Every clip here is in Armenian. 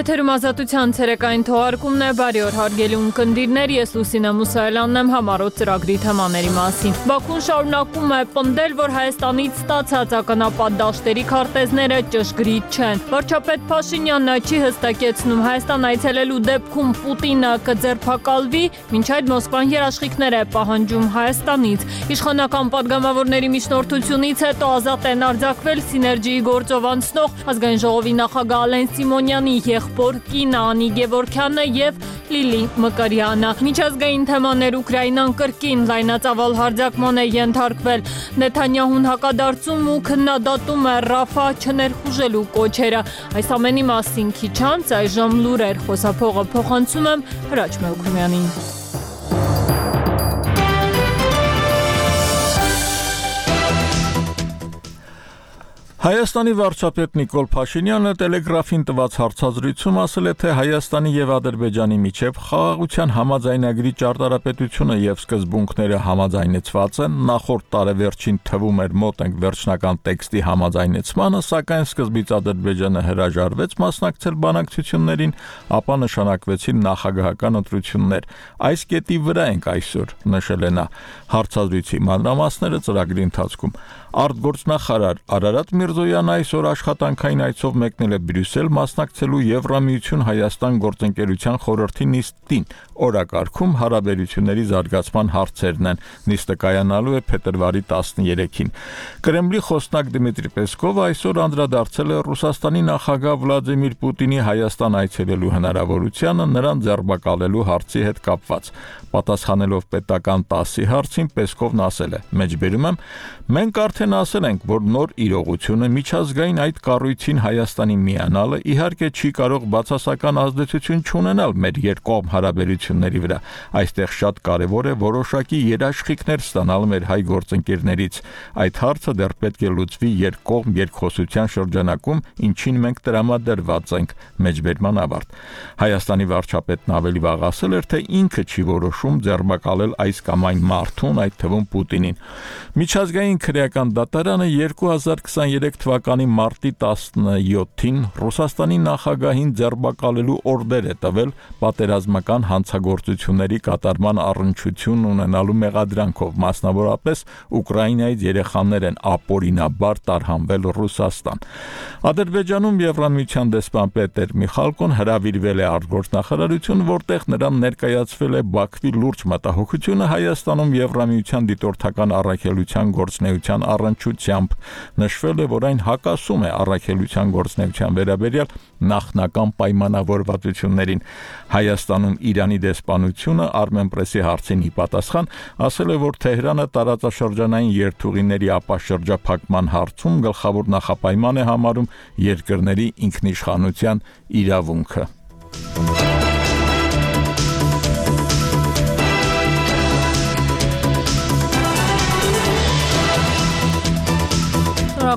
Եթերում ազատության ցերեկային թողարկումն է բարի օր հարգելի ունկնդիրներ, ես Լուսինա Մուսայելյանն եմ համառոտ ծրագրի թեմաների մասին։ Բաքուն շարունակում է պնդել, որ Հայաստանից ստացած ականապատ դաշտերի քարտեզները ճշգրիտ չեն։ Վարչապետ Փաշինյանն չի հստակեցնում. Հայաստան այցելելու դեպքում Պուտինը կձերբակալվի, ոչ այդ Մոսկվան երաշխիքներ է պահանջում Հայաստանից։ Իշխանական падգամավորների միջնորդությունից հետո ազատ են արձակվել Սիներգիի գործով անցնող ազգային ժողովի նախագահ Ալեն Սիմոնյանի եղ եղբոր կին Անի Գևորքյանը եւ Լիլի Մկրյանը։ Միջազգային թեմաներ Ուկրաինան կրկին լայնածավալ հարձակման է ենթարկվել։ Նեթանյահուն հակադարձում ու քննադատում է Ռաֆա չներխուժելու կոչերը։ Այս ամենի մասին քիչ անց այժմ լուրեր խոսափողը փոխանցում եմ Հրաչ Մելքումյանին։ Հայաստանի վարչապետ Նիկոլ Փաշինյանը տելեգրաֆին տված հարցազրույցում ասել է, թե Հայաստանի եւ Ադրբեջանի միջև խաղաղության համաձայնագրի ճարտարապետությունը եւ սկզբունքները համաձայնեցված են, նախորդ տարեվերջին թվում էր մոտ ենք վերջնական տեքստի համաձայնեցմանը, սակայն սկզբից Ադրբեջանը հրաժարվեց մասնակցել բանակցություններին, ապա նշանակվեցին նախագահական ընտրություններ։ Այս կետի վրա ենք այսօր, նշել է նա։ Հարցազրույցի մանրամասները ծրագրի ընթացքում Արտգործնախարար Արարատ Միրզոյանը այսօր աշխատանքային այցով մեկնել է Բրյուսել մասնակցելու Եվրամիություն Հայաստան գործընկերության խորհրդի նիստին։ Օրակարգում հարաբերությունների զարգացման հարցերն են։ Նիստը կայանալու է փետրվարի 13-ին։ Կրեմլի խոսնակ Դմիտրի Պեսկովը այսօր անդրադարձել է Ռուսաստանի նախագահ Վլադիմիր Պուտինի Հայաստան այցելելու հնարավորությանը նրան ձերբակալելու հարցի հետ կապված։ Պատասխանելով պետական 10-ի հարցին Պեսկովն ասել է. «Մեջբերում եմ, մենք արդ Արդեն ասել ենք, որ նոր իրողությունը միջազգային այդ կառույցին Հայաստանի միանալը իհարկե չի կարող բացասական ազդեցություն չունենալ մեր երկկողմ հարաբերությունների վրա։ Այստեղ շատ կարևոր է որոշակի երաշխիքներ ստանալ մեր հայ գործընկերներից։ Այդ հարցը դեռ պետք է լուծվի երկկողմ երկխոսության շրջանակում, ինչին մենք տրամադրված ենք։ Մեջբերման ավարտ։ Հայաստանի վարչապետն ավելի վաղ ասել էր, թե ինքը չի որոշում ձերբակալել այս կամ այն մարդուն, այդ թվում Պուտինին։ Միջազգային քրեական դատարանը 2023 թվականի մարտի 17-ին Ռուսաստանի նախագահին ձերբակալելու օրդեր է տվել պատերազմական հանցագործությունների կատարման առնչություն ունենալու մեղադրանքով, մասնավորապես Ուկրաինայից երեխաներ են ապօրինաբար տարհանվել Ռուսաստան։ Ադրբեջանում Եվրամիության դեսպան Պետեր Միխալկոն հրավիրվել է արտգործնախարարություն, որտեղ նրան ներկայացվել է Բաքվի լուրջ մտահոգությունը Հայաստանում Եվրամիության դիտորդական առաքելության գործնեության առնչությամբ նշվել է, որ այն հակասում է առաքելության գործնեության վերաբերյալ նախնական պայմանավորվածություններին։ Հայաստանում Իրանի դեսպանությունը Armenpress-ի հարցին ի պատասխան ասել է, որ Թեհրանը տարածաշրջանային երթուղիների ապաշրջափակման հարցում գլխավոր նախապայման է համարում երկրների ինքնիշխանության իրավունքը։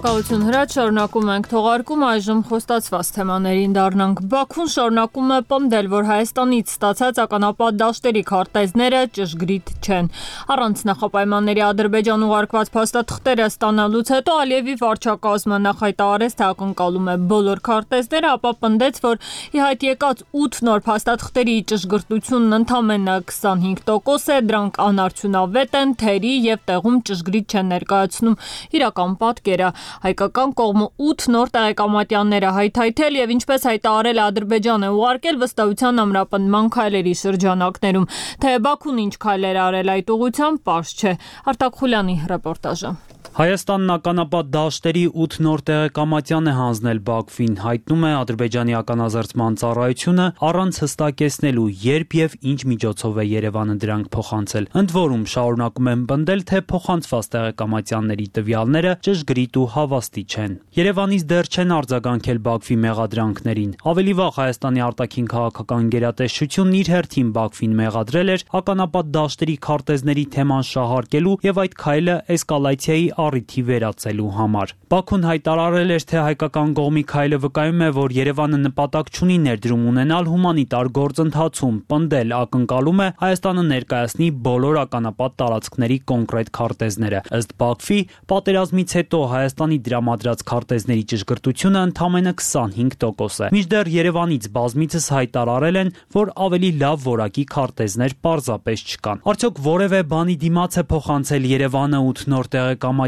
Շնորհակալություն հրաչ շարունակում ենք թողարկում այժմ խոստացված թեմաներին դառնանք Բաքուն շարունակում է պնդել որ Հայաստանից ստացած ականապատ դաշտերի քարտեզները ճշգրիտ չեն առանց նախապայմանների Ադրբեջան ուղարկված փաստաթղթերը ստանալուց հետո Ալիևի վարչակազմը նախայտարարեց թե ակնկալում է բոլոր քարտեզները ապա պնդեց որ ի հայտ եկած 8 նոր փաստաթղթերի ճշգրտությունն ընդամենը 25% է դրանք անարդյունավետ են թերի եւ տեղում ճշգրիտ չեն ներկայացնում իրական պատկերը Հայկական կողմը 8 նոր տեղեկամատյաններ է հայթայթել եւ ինչպես հայտարարել է Ադրբեջանը ուղարկել վստահության ամրապնդման քայլերի շրջանակներում։ Թե Բաքուն ինչ քայլեր արել այդ ուղությամբ, པարզ չէ։ Արտակ Խուլյանի ռեպորտաժը։ Հայաստանն ականապատ դաշտերի 8 նոր տեղեկամատյան է հանձնել Բաքվին, հայտնում է Ադրբեջանի ականազերծման ծառայությունը առանց հստակեցնելու երբ եւ ինչ միջոցով է Երևանը դրանք փոխանցել։ Ընդ որում շարունակում են բնդել, թե փոխանցված տեղեկամատյանների տվյալները ճշգրիտ ու հավաստի չեն։ Երևանից դեռ չեն արձագանքել Բաքվի մեղադրանքներին։ Ավելի վաղ Հայաստանի արտաքին քաղաքական գերատեսչությունն իր հերթին Բաքվին մեղադրել էր ականապատ դաշտերի քարտեզների թեման շահարկելու եւ այդ քայլը էսկալացիայի առիթի վերացելու համար։ Բաքուն հայտարարել էր, թե հայկական կողմի քայլը վկայում է, որ Երևանը նպատակ չունի ներդրում ունենալ հումանիտար գործընթացում, պնդել ակնկալում է Հայաստանը ներկայացնի բոլոր ականապատ տարածքների կոնկրետ քարտեզները։ Ըստ Բաքվի, պատերազմից հետո Հայաստանի դրամադրած քարտեզների ճշգրտությունը ընդամենը 25% է։ Մինչդեռ Երևանից բազմիցս հայտարարել են, որ ավելի լավ որակի քարտեզներ պարզապես չկան։ Արդյոք որևէ բանի դիմաց է փոխանցել Երևանը 8 նոր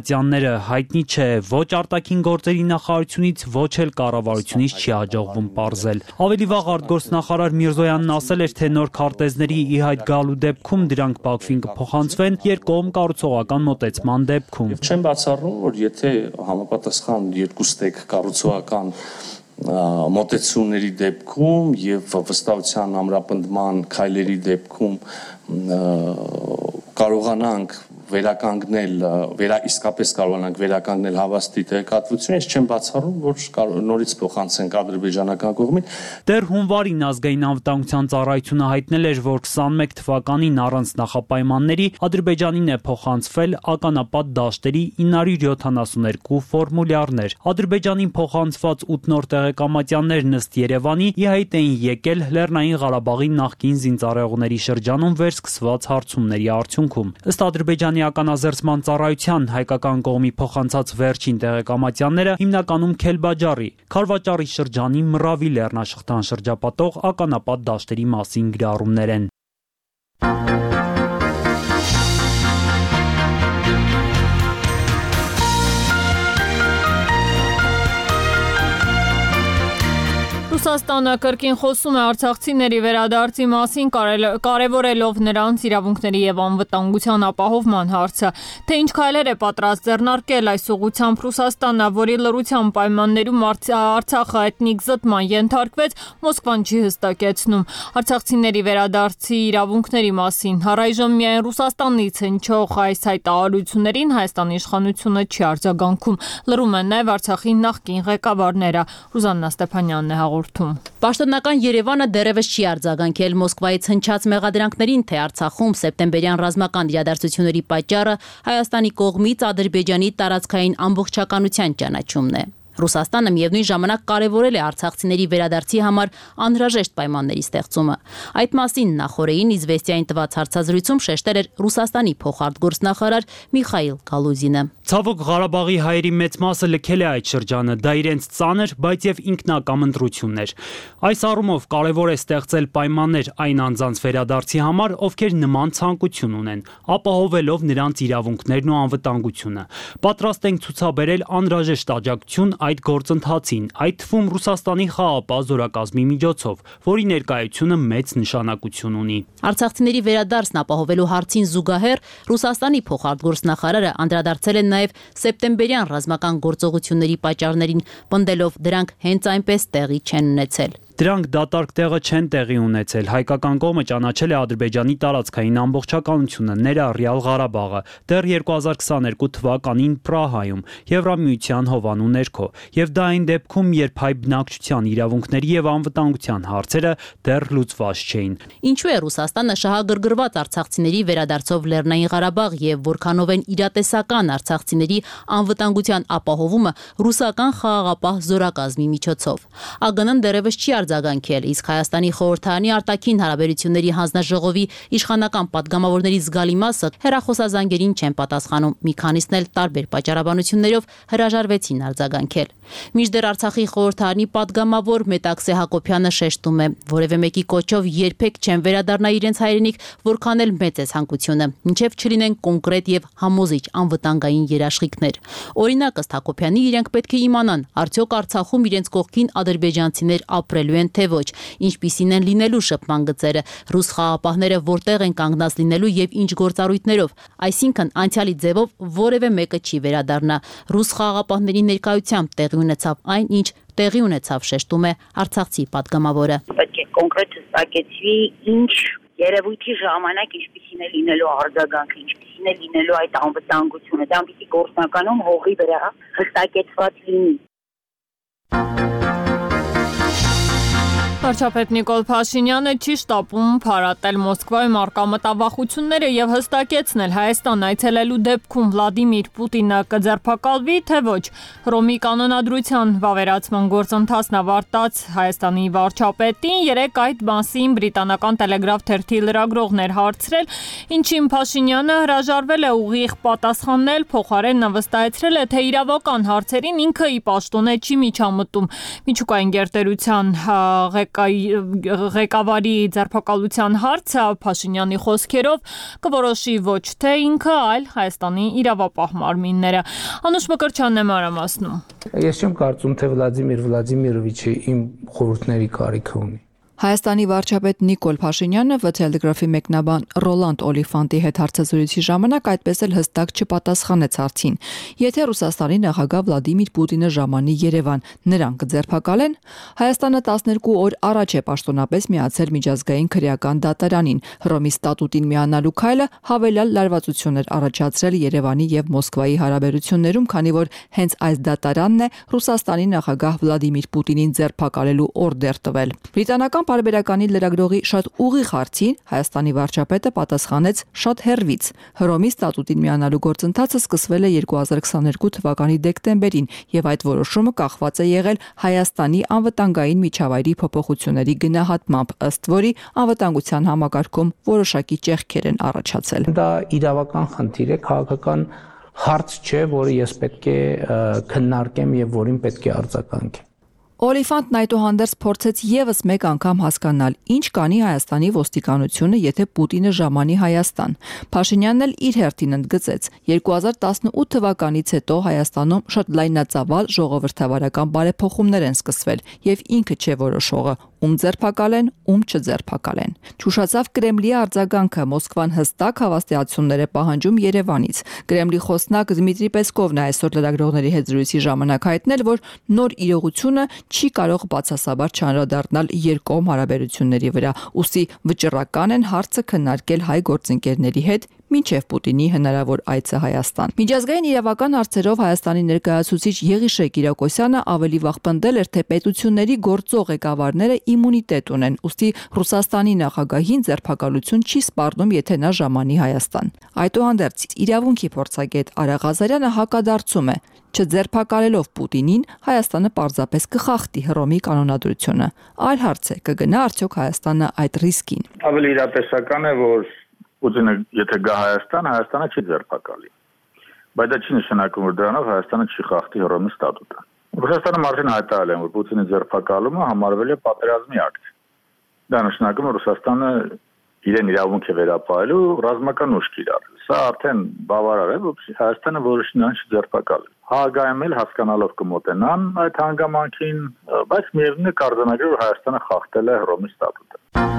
տեղեկամատյանները հայտնի չէ ոչ արտաքին գործերի նախարարությունից, ոչ էլ կառավարությունից չի հաջողվում պարզել։ Ավելի վաղ արտգործնախարար Միրզոյանն ասել էր, թե նոր քարտեզների ի հայտ գալու դեպքում դրանք Բաքվին կփոխանցվեն երկկողմ կառուցողական մոտեցման դեպքում։ Չեմ բացառում, որ եթե համապատասխան երկու ստեկ կառուցողական մոտեցումների դեպքում եւ վստահության ամրապնդման քայլերի դեպքում կարողանանք վերականգնել վերա իսկապես կարողանանք վերականգնել հավաստի տեղեկատվությունը, ես չեմ բացառում, որ նորից փոխանցենք ադրբեջանական կողմին։ Դեռ հունվարին ազգային անվտանգության ծառայությունը հայտնել էր, որ 21 թվականին առանց նախապայմանների Ադրբեջանին է փոխանցվել ականապատ դաշտերի 972 ֆորմուլյարներ։ Ադրբեջանին փոխանցված 8 նոր տեղեկամատյաններ նստ Երևանի ի հայտ էին եկել Լեռնային Ղարաբաղի նախկին զինծառայողների շրջանում վերսկսված հարցումների արդյունքում։ Ըստ Ադրբեջանի Հայաստանի ականազերծման ծառայության հայկական կողմի փոխանցած վերջին տեղեկամատյանները հիմնականում Քելբաջարի, Խարվաճարի շրջանի Մռավի լեռնաշղթան շրջապատող ականապատ դաշտերի մասին գրառումներ են։ Ռուսաստանը կրկին խոսում է արցախցիների վերադարձի մասին, կարևորելով նրանց իրավունքների եւ անվտանգության ապահովման հարցը։ Թե ինչ քայլեր է պատրաստ ձեռնարկել այս ուղությամբ Ռուսաստանը, որի լրության պայմաններում Արցախը էթնիկ զտման ենթարկվեց, Մոսկվան չի հստակեցնում։ Արցախցիների վերադարձի իրավունքների մասին. Հարայժմ միայն Ռուսաստանից հնչող այս հայտարարություններին Հայաստանի իշխանությունը չի արձագանքում։ Լրում են նաեւ Արցախի նախկին ղեկավարները։ Ռուզաննա Ստեփանյանն է հաղորդում ոլորտում։ Պաշտոնական Երևանը դեռևս չի արձագանքել Մոսկվայից հնչած մեղադրանքներին, թե Արցախում սեպտեմբերյան ռազմական իրադարձությունների պատճառը Հայաստանի կողմից Ադրբեջանի տարածքային ամբողջականության ճանաչումն է։ Ռուսաստանը միևնույն ժամանակ կարևորել է արցախցիների վերադարձի համար անհրաժեշտ պայմանների ստեղծումը։ Այդ մասին նախորդին Իզվեստիային տված հարցազրույցում շեշտել էր Ռուսաստանի փոխարտգործնախարար Միխայիլ Գալուզինը։ Ցավոք Ղարաբաղի հայերի մեծ մասը լքել է այդ շրջանը, դա իրենց ծանր, բայց եւ ինքնակամ ընտրությունն էր։ Այս առումով կարևոր է ստեղծել պայմաններ այն անձանց վերադարձի համար, ովքեր նման ցանկություն ունեն, ապահովելով նրանց իրավունքներն ու անվտանգությունը։ Պատրաստ ենք ցուցաբերել անհրաժեշտ աջակցություն այդ գործընթացին, այդ թվում Ռուսաստանի խաղապահ զորակազմի միջոցով, որի ներկայությունը մեծ նշանակություն ունի։ Արցախցիների վերադարձն ապահովելու հարցին զուգահեռ Ռուսաստանի փոխարտգործնախարարը անդրադարձել է նաև սեպտեմբերյան ռազմական գործողությունների պատճառներին, պնդելով դրանք հենց այնպես տեղի չեն ունեցել։ Դրանք դատարկ տեղը չեն տեղի ունեցել։ Հայկական կողմը ճանաչել է Ադրբեջանի տարածքային ամբողջականությունը, ներառյալ Ղարաբաղը, դեռ 2022 թվականին Պրահայում, Եվրամիության հովանու ներքո, եւ դա այն դեպքում, երբ հայ բնակչության իրավունքների եւ անվտանգության հարցերը դեռ լուծված չէին։ Ինչու է Ռուսաստանը շահագրգռված արցախցիների վերադարձով Լեռնային Ղարաբաղ եւ որքանով են իրատեսական արցախցիների անվտանգության ապահովումը ռուսական խաղաղապահ զորակազմի միջոցով։ ԱԳՆ-ն դեռևս չի արձագանքել, իսկ Հայաստանի խորհրդարանի արտաքին հարաբերությունների հանձնաժողովի իշխանական падգամավորների զգալի մասը հերախոսազանգերին չեն պատասխանում, մի քանիսն էլ տարբեր պատճառաբանություններով հրաժարվեցին արձագանքել։ Միջդեռ Արցախի խորհրդարանի падգամավոր Մետաքսե Հակոբյանը շեշտում է, որևէ մեկի կոչով երբեք չեն վերադառնա իրենց հայրենիք, որքան էլ մեծ է ցանկությունը, ինչև չլինեն կոնկրետ եւ համոզիչ անվտանգային երաշխիքներ։ Օրինակ ըստ Հակոբյանի իրենք պետք է իմանան, արդյոք Արցախում իրենց կողքին ադրբեջանցիներ ապրելու լինելու են թե ոչ, ինչպիսին են լինելու շփման գծերը, ռուս խաղապահները որտեղ են կանգնած լինելու եւ ինչ գործառույթներով, այսինքն անցյալի ձևով որևէ մեկը չի վերադառնա։ Ռուս խաղապահների ներկայությամբ տեղի ունեցավ այն, ինչ տեղի ունեցավ, շեշտում է Արցախցի падգամավորը։ Պետք է կոնկրետ հստակեցվի ինչ երևույթի ժամանակ ինչպիսին է լինելու արձագանքը, ինչպիսին է լինելու այդ անվտանգությունը, դա պիտի գործնականում հողի վրա հստակեցված լինի։ Thank you. Վարչապետ Նիկոլ Փաշինյանը չի շտապում փարատել Մոսկվայում արկա մտավախությունները եւ հստակեցնել Հայաստան այցելելու դեպքում Վլադիմիր Պուտինը կձերբակալվի, թե ոչ։ Ռոմի կանոնադրության վավերացման գործընթացն ավարտած Հայաստանի վարչապետին երեք այդ մասին բրիտանական Telegraph թերթի լրագրողներ հարցրել, ինչին Փաշինյանը հրաժարվել է ուղիղ պատասխանել, փոխարենն վստահեցրել է, թե իրավական հարցերին ինքը ի պաշտոն է չի միջամտում։ Միջուկային գերտերության ղեկ ղեկավարի ձերբակալության հարցը Փաշինյանի խոսքերով կորոշի ոչ թե ինքը, այլ Հայաստանի իրավապահ մարմինները։ Անուշ Մկրչյանն է մանրամասնում։ Ես չեմ կարծում, թե Վլադիմիր Վլադիմիրովիչը իմ խորհուրդների կարիքը ունի։ Հայաստանի վարչապետ Նիկոլ Փաշինյանը վ Telegraph-ի մեկնաբան Ռոլանդ Օլիֆանտի հետ հարցազրույցի ժամանակ այդպես էլ հստակ չպատասխանեց հարցին։ Եթե Ռուսաստանի նախագահ Վլադիմիր Պուտինը ժամանի Երևան, նրան կձերբակալեն։ Հայաստանը 12 օր առաջ է պաշտոնապես միացել միջազգային քրեական դատարանին։ Հռոմի ստատուտին միանալու քայլը հավելյալ լարվածություններ առաջացրել Երևանի եւ Մոսկվայի հարաբերություններում, քանի որ հենց այս դատարանն է Ռուսաստանի նախագահ Վլադիմիր Պուտինին ձերբակալելու օրդեր տվել։ Բրիտանական Հայկական բարբերականի լրագրողի շատ ուղիղ հարցին Հայաստանի վարչապետը պատասխանեց շատ հերվից։ Հռոմի ստատուտին միանալու գործընթացը սկսվել է 2022 թվականի դեկտեմբերին եւ այդ որոշումը կախված է եղել Հայաստանի անվտանգային միջավայրի փոփոխությունների գնահատմամբ, ըստ որի անվտանգության համակարգում որոշակի ճեղքեր են առաջացել։ Դա իրավական խնդիր է, քաղաքական հարց չէ, որը ես պետք է քննարկեմ եւ որին պետք է արձագանքեմ։ Օլիֆանտն այդուհանդերձ փորձեց եւս մեկ անգամ հասկանալ, ինչ կանի Հայաստանի ոստիկանությունը, եթե Պուտինը ժամանի Հայաստան։ Փաշինյանն էլ իր հերթին ընդգծեց. 2018 թվականից հետո Հայաստանում շատ լայնածավալ ժողովրդավարական բարեփոխումներ են սկսվել, եւ ինքը չէ որոշողը, ում ձերբակալեն, ում չձերբակալեն։ Չուշացավ Կրեմլի արձագանքը Մոսկվան հստակ հավաստիացումներ է պահանջում Երևանից։ Կրեմլի խոսնակ Դմիտրի Պեսկովն է այսօր լրագրողների հետ զրույցի ժամանակ հայտնել, որ նոր իրողությունը չի կարող բացասաբար չանդրադառնալ երկկողմ հարաբերությունների վրա, ուստի վճռական են հարցը քննարկել հայ գործընկերների հետ մինչև Պուտինի հնարավոր այցը Հայաստան։ Միջազգային իրավական հարցերով Հայաստանի ներկայացուցիչ Եղիշե Կիրակոսյանը ավելի վաղ պնդել էր, թե պետությունների գործող ղեկավարները իմունիտետ ունեն, ուստի Ռուսաստանի նախագահին ձերբակալություն չի սպառնում, եթե նա ժամանի Հայաստան։ Այդուհանդերձ իրավունքի փորձագետ Արա Ղազարյանը հակադարձում է, չձերբակալելով Պուտինին Հայաստանը պարզապես կխախտի Հռոմի կանոնադրությունը։ Այլ հարց է, կգնա արդյոք Հայաստանը այդ ռիսկին։ Ավելի իրատեսական է, որ Պուտինը եթե գա Հայաստան, Հայաստանը չի ձերբակալի։ Բայց դա չի նշանակում, որ դրանով Հայաստանը չի խախտի Հռոմի ստատուտը։ Ռուսաստանը արդեն հայտարարել է, որ Պուտինի ձերբակալումը համարվել է պատերազմի ակտ։ Դա նշանակում է Ռուսաստանը իրեն իրավունք է վերապահելու ռազմական ուժ կիրառել։ Սա արդեն բավարար է, որ Հայաստանը որոշի նրան չձերբակալել։ Հագայում էլ հասկանալով կմոտենան այդ հանգամանքին, բայց միևնույն է կարձանագրել, որ Հայաստանը խախտել է Հռոմի ստատուտը։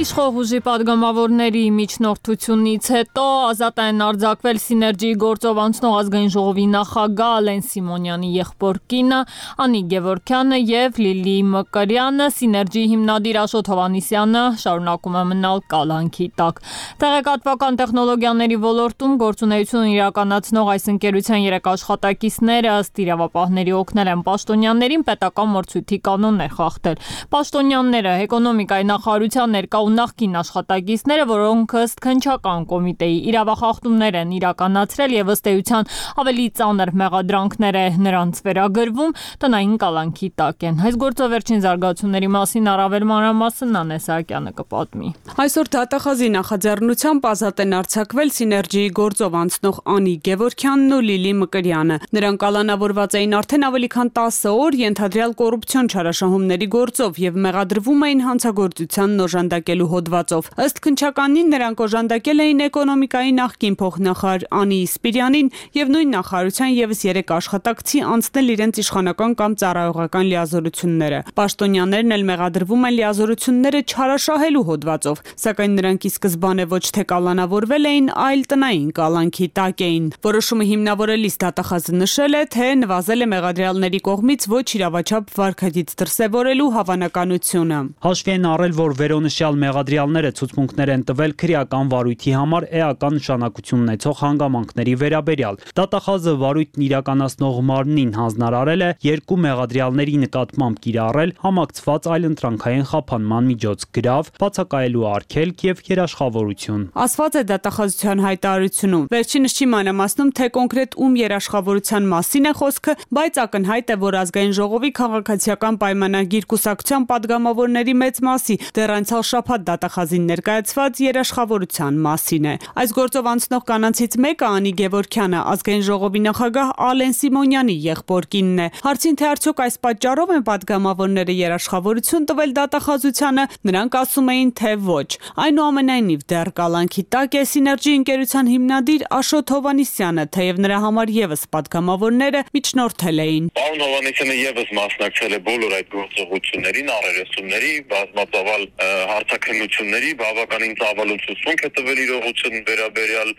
Իշխող ուժի падգամավորների միջնորդությունից հետո ազատ են արձակվել Սիներջիի գործով անցնող ազգային ժողովի նախագահ Ալեն Սիմոնյանի եղբոր կինը Անի Գևորքյանը եւ Լիլի Մկրյանը, Սիներջիի հիմնադիր Աշոտ Հովանիսյանը շարունակում է մնալ կալանքի տակ։ Տեղեկատվական տեխնոլոգիաների ոլորտում գործունեություն իրականացնող այս ընկերության երեք աշխատակիցները ըստ իրավապահների օգնել են պաշտոնյաներին պետական մրցույթի կանոններ խախտել։ Պաշտոնյանները էկոնոմիկայի նախարարության ներկայ ու նախկին աշխատակիցները, որոնք ըստ քնչական կոմիտեի իրավախախտումներ են իրականացրել եւ ըստ էության ավելի ծանր մեղադրանքներ է նրանց վերագրվում, տնային կալանքի տակ են։ Այս գործով վերջին զարգացումների մասին առավել մանրամասն Նանե Սահակյանը կպատմի։ Այսօր դատախազի նախաձեռնությամբ ազատ են արձակվել Սիներգիի գործով անցնող Անի Գևորքյանն ու Լիլի Մկրյանը։ Նրանք կալանավորված էին արդեն ավելի քան 10 օր ենթադրյալ կոռուպցիոն չարաշահումների գործով եւ մեղադրվում էին հանցագործության նոժանդակելու ստեղծելու հոդվածով։ Ըստ քնչականին նրանք օժանդակել էին էկոնոմիկայի նախկին փոխնախարար Անի Սպիրյանին եւ նույն նախարարության եւս 3 աշխատակցի անցնել իրենց իշխանական կամ ծառայողական լիազորությունները։ Պաշտոնյաներն էլ մեղադրվում են լիազորությունները չարաշահելու հոդվածով, սակայն նրանք ի սկզբանե ոչ թե կալանավորվել էին, այլ տնային կալանքի տակ էին։ Որոշումը հիմնավորելիս դատախազը նշել է, թե նվազել է մեղադրյալների կողմից ոչ իրավաչափ վարկագիծ դրսևորելու հավանականությունը։ Հաշվի են առել, որ վերոնշյալ մեղադրյալները ցուցմունքներ են տվել քրեական վարույթի համար էական նշանակություն ունեցող հանգամանքների վերաբերյալ։ Դատախազը վարույթն իրականացնող մարմնին հանձնարարել է երկու մեղադրյալների նկատմամբ կիրառել համակցված այլընտրանքային խափանման միջոց՝ գրավ, բացակայելու արգելք եւ երաշխավորություն։ Ասված է դատախազության հայտարարությունում։ Վերջինս չի մանրամասնում, թե կոնկրետ ում երաշխավորության մասին է խոսքը, բայց ակնհայտ է, որ ազգային ժողովի քաղաքացիական պայմանագիր կուսակցության падգամավորների մեծ մասի դեռ անցյալ շաբաթ շաբաթ դատախազին ներկայացված երաշխավորության մասին է։ Այս գործով անցնող կանանցից մեկը Անի Գևորքյանը ազգային ժողովի նախագահ Ալեն Սիմոնյանի եղբոր կինն է։ Հարցին թե արդյոք այս պատճառով են падգամավորները երաշխավորություն տվել դատախազությանը, նրանք ասում էին, թե ոչ։ Այնուամենայնիվ դեռ կալանքի տակ է Սիներգի ընկերության հիմնադիր Աշոտ Հովանիսյանը, թեև նրա համար եւս падգամավորները միջնորդել էին։ Պարոն Հովանիսյանը եւս մասնակցել է բոլոր այդ գործողություններին, առերեսումների, բազմածավալ հարցակցությունների հարցակնությունների, բավականին ծավալությունք է տվել իրողություն վերաբերյալ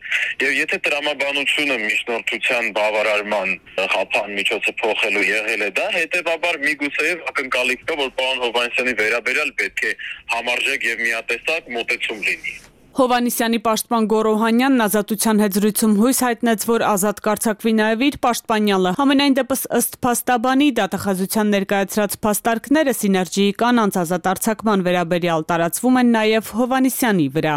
եւ եթե տրամաբանությունը միջնորդության բավարարման խափան միջոցը փոխելու եղել է դա, հետեւաբար միգուցեև ակնկալիք կա, որ պարոն Հովանեսյանի վերաբերյալ պետք է համարժեք եւ միատեսակ մոտեցում լինի։ Հովանիսյանի պաշտպան Գորոհանյանն ազատության հետ զրույցում հույս հայտնեց, որ ազատ կարծակվի նաև իր պաշտպանյալը։ Համենայն դեպս ըստ փաստաբանի դատախազության ներկայացրած փաստարկները Սիներգիի կանանց ազատ արձակման վերաբերյալ տարածվում են նաև Հովանիսյանի վրա։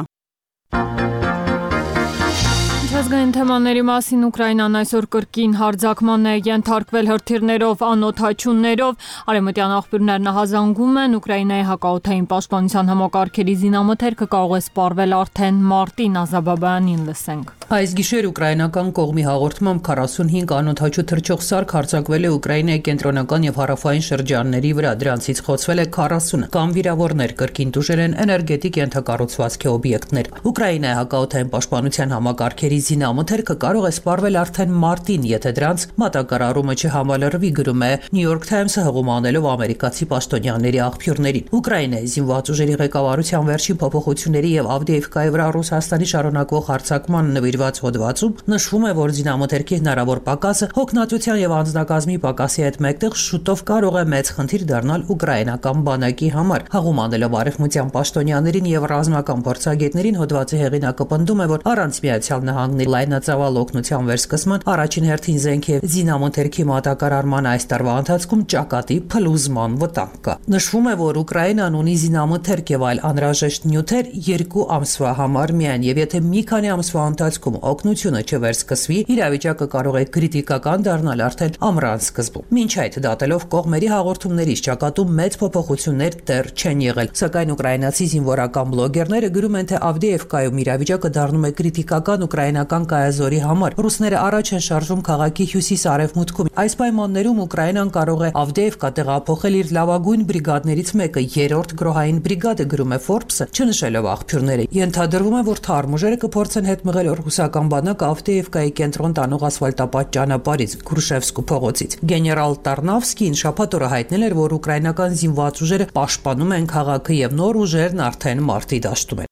Միջազգային թեմաների մասին Ուկրաինան այսօր կրկին հարձակման է ենթարկվել հրթիռներով, անօթաչուններով։ Արեմտյան աղբյուրներն ահազանգում են Ուկրաինայի հակաօթային պաշտպանության համակարգերի զինամթերքը կարող է սպառվել արդեն մարտին Ազաբաբյանին լսենք։ Այս գիշեր ուկրաինական կողմի հաղորդմամբ 45 անօթաչու թռչող սարք հարձակվել է Ուկրաինայի կենտրոնական եւ հարավային շրջանների վրա, դրանցից խոցվել է 40 կամ վիրավորներ, կրկին դուժեր են էներգետիկ ենթակառուցվածքի օբյեկտներ։ Ուկրաինայի հակաօթային պաշտպանության համակարգերի զինամթերքը կարող է սպառվել արդեն մարտին, եթե դրանց մատակարարումը չհամալրվի, գրում է New York Times-ը հղում անելով ամերիկացի պաշտոնյաների աղբյուրներին։ Ուկրաինայի զինված ուժերի ղեկավարության վերջին փոփոխությունների եւ Ավդեևկայի վրա Ռուսաստանի շարունակվող հարձակման նվիրված հոդվածում նշվում է, որ զինամթերքի հնարավոր պակասը հոգնածության եւ անձնակազմի պակասի հետ մեկտեղ շուտով կարող է մեծ խնդիր դառնալ ուկրաինական բանակի համար։ Հաղում անելով արևմտյան պաշտոնյաներին եւ ռազմական փորձագետներին հոդվածի հեղինակը պնդում է, որ առանց Միացյալ Նահանգների լայնածավալ օգնության վերսկսման առաջին հերթին զենք եւ զինամթերքի մատակարարման այս տարվա ընթացքում ճակատի փլուզման վտանգ կա։ Նշվում է, որ Ուկրաինան ունի զինամթերք եւ այլ անհրաժեշտ նյութեր երկու ամսվա համար միայն եւ եթե մի քանի ամսվա ընթացքում օգնությունը չվերսկսվի, իրավիճակը կարող է քրիտիկական դառնալ արդեն ամռան սկզբում։ Մինչ այդ դատելով կողմերի հաղորդումներից ճակատում մեծ փոփոխություններ դեռ չեն եղել, սակայն ուկրաինացի զինվորական բլոգերները գրում են, թե Ավդեևկայում իրավիճակը դառնում է քրիտիկական ուկրաինական կայազորի համար։ Ռուսները առաջ են շարժում քաղաքի հյուսիս-արևմուտքում։ Այս պայմաններում Ուկրաինան կարող է Ավդեևկա տեղափոխել իր լավագույն բրիգադներից մեկը՝ 3-րդ գրոհային բրիգադը, գրում է Forbes-ը, չնշելով աղբյուրները։ Ենթադրվում է, որ թարմ ուժերը կփորձեն հետ մղել ռուսական բանակը Ավդեևկայի կենտրոն տանող ասֆալտապատ ճանապարհից Գրուշևսկու փողոցից։ Գեներալ Տարնավսկին շաբաթ օրը հայտնել էր, որ ուկրաինական զինված ուժերը պաշտպանում են քաղաքը եւ նոր ուժերն արդեն մարտի դաշտում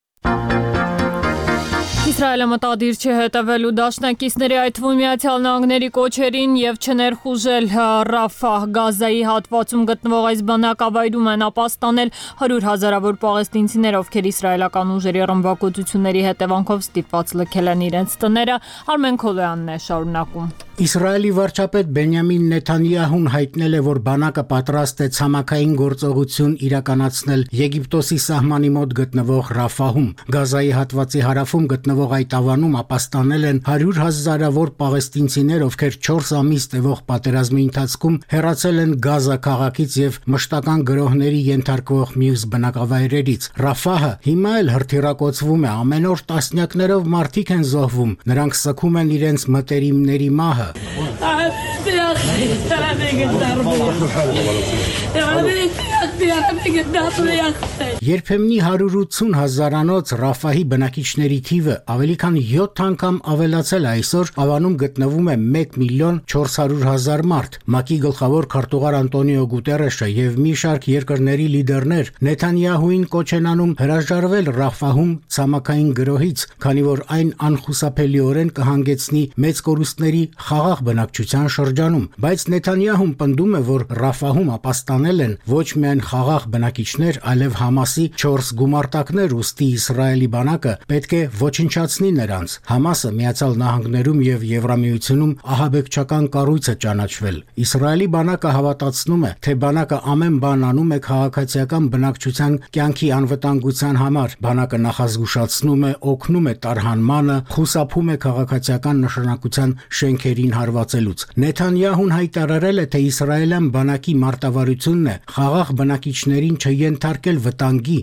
Իսրայելը մտադիր չէ հետևելու դաշնակիցների այդ թվում Միացյալ Նահանգների կոչերին եւ չներխուժել Ռաֆահ Գազայի հատվածում գտնվող այս բնակավայրում են ապաստանել 100 հազարավոր պաղեստինցիներ, ովքեր իսրայելական ուժերի ռմբակոծությունների հետևանքով ստիպված լքել են իրենց տները։ Արմեն Քոլոյանն է շարունակում։ Իսրայելի վարչապետ Բենյամին Նեթանյահուն հայտնել է, որ բանակը պատրաստ է ցամաքային գործողություն իրականացնել Եգիպտոսի սահմանի մոտ գտնվող Ռաֆահում։ Գազայի հատվածի հարավում գտնվող այդ ավանում ապաստանել են 100 հազարավոր պաղեստինցիներ, ովքեր 4 ամիս տևող պատերազմի ընթացքում հեռացել են Գազա քաղաքից եւ մշտական գրոհների ենթարկվող մյուս բնակավայրերից։ Ռաֆահը հիմա էլ հրթիռակոծվում է, ամեն օր տասնյակներով մարդիկ են զոհվում։ Նրանք սքում են իրենց մտերիմների մահը I Երբեմնի 180 հազարանոց Ռաֆահի բնակիչների թիվը ավելի քան 7 անգամ ավելացել այսօր ավանում գտնվում է 1 միլիոն 400 հազար մարդ։ ՄԱԿ-ի գլխավոր քարտուղար Անտոնիո Գուտերեշը եւ մի շարք երկրների լիդերներ Նեթանյահուին կոչ են անում հրաժարվել Ռաֆահում ցամաքային գրոհից, քանի որ այն անխուսափելիորեն կհանգեցնի մեծ կորուստների խաղաղ բնակչության շրջանում։ Գազայում, բայց Նեթանյահուն պնդում է, որ Ռաֆահում ապաստանել են ոչ միայն խաղաղ բնակիչներ, այլև Համասի 4 գումարտակներ, ուստի Իսրայելի բանակը պետք է ոչնչացնի նրանց։ Համասը Միացյալ Նահանգներում եւ Եվրամիությունում ահաբեկչական կառույց է ճանաչվել։ Իսրայելի բանակը հավատացնում է, թե բանակը ամեն բան անում է քաղաքացիական բնակչության կյանքի անվտանգության համար։ Բանակը նախազգուշացնում է, օգնում է տարհանմանը, խուսափում է քաղաքացիական նշանակության շենքերին հարվածելուց։ Նեթանյահուն հայտարարել է, թե իսրայելյան բանակի մարտավարությունն է խաղաղ բնակիչներին չենթարկել վտանգի։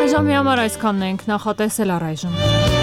Այժմ համար այսքանն ենք նախատեսել առայժմ։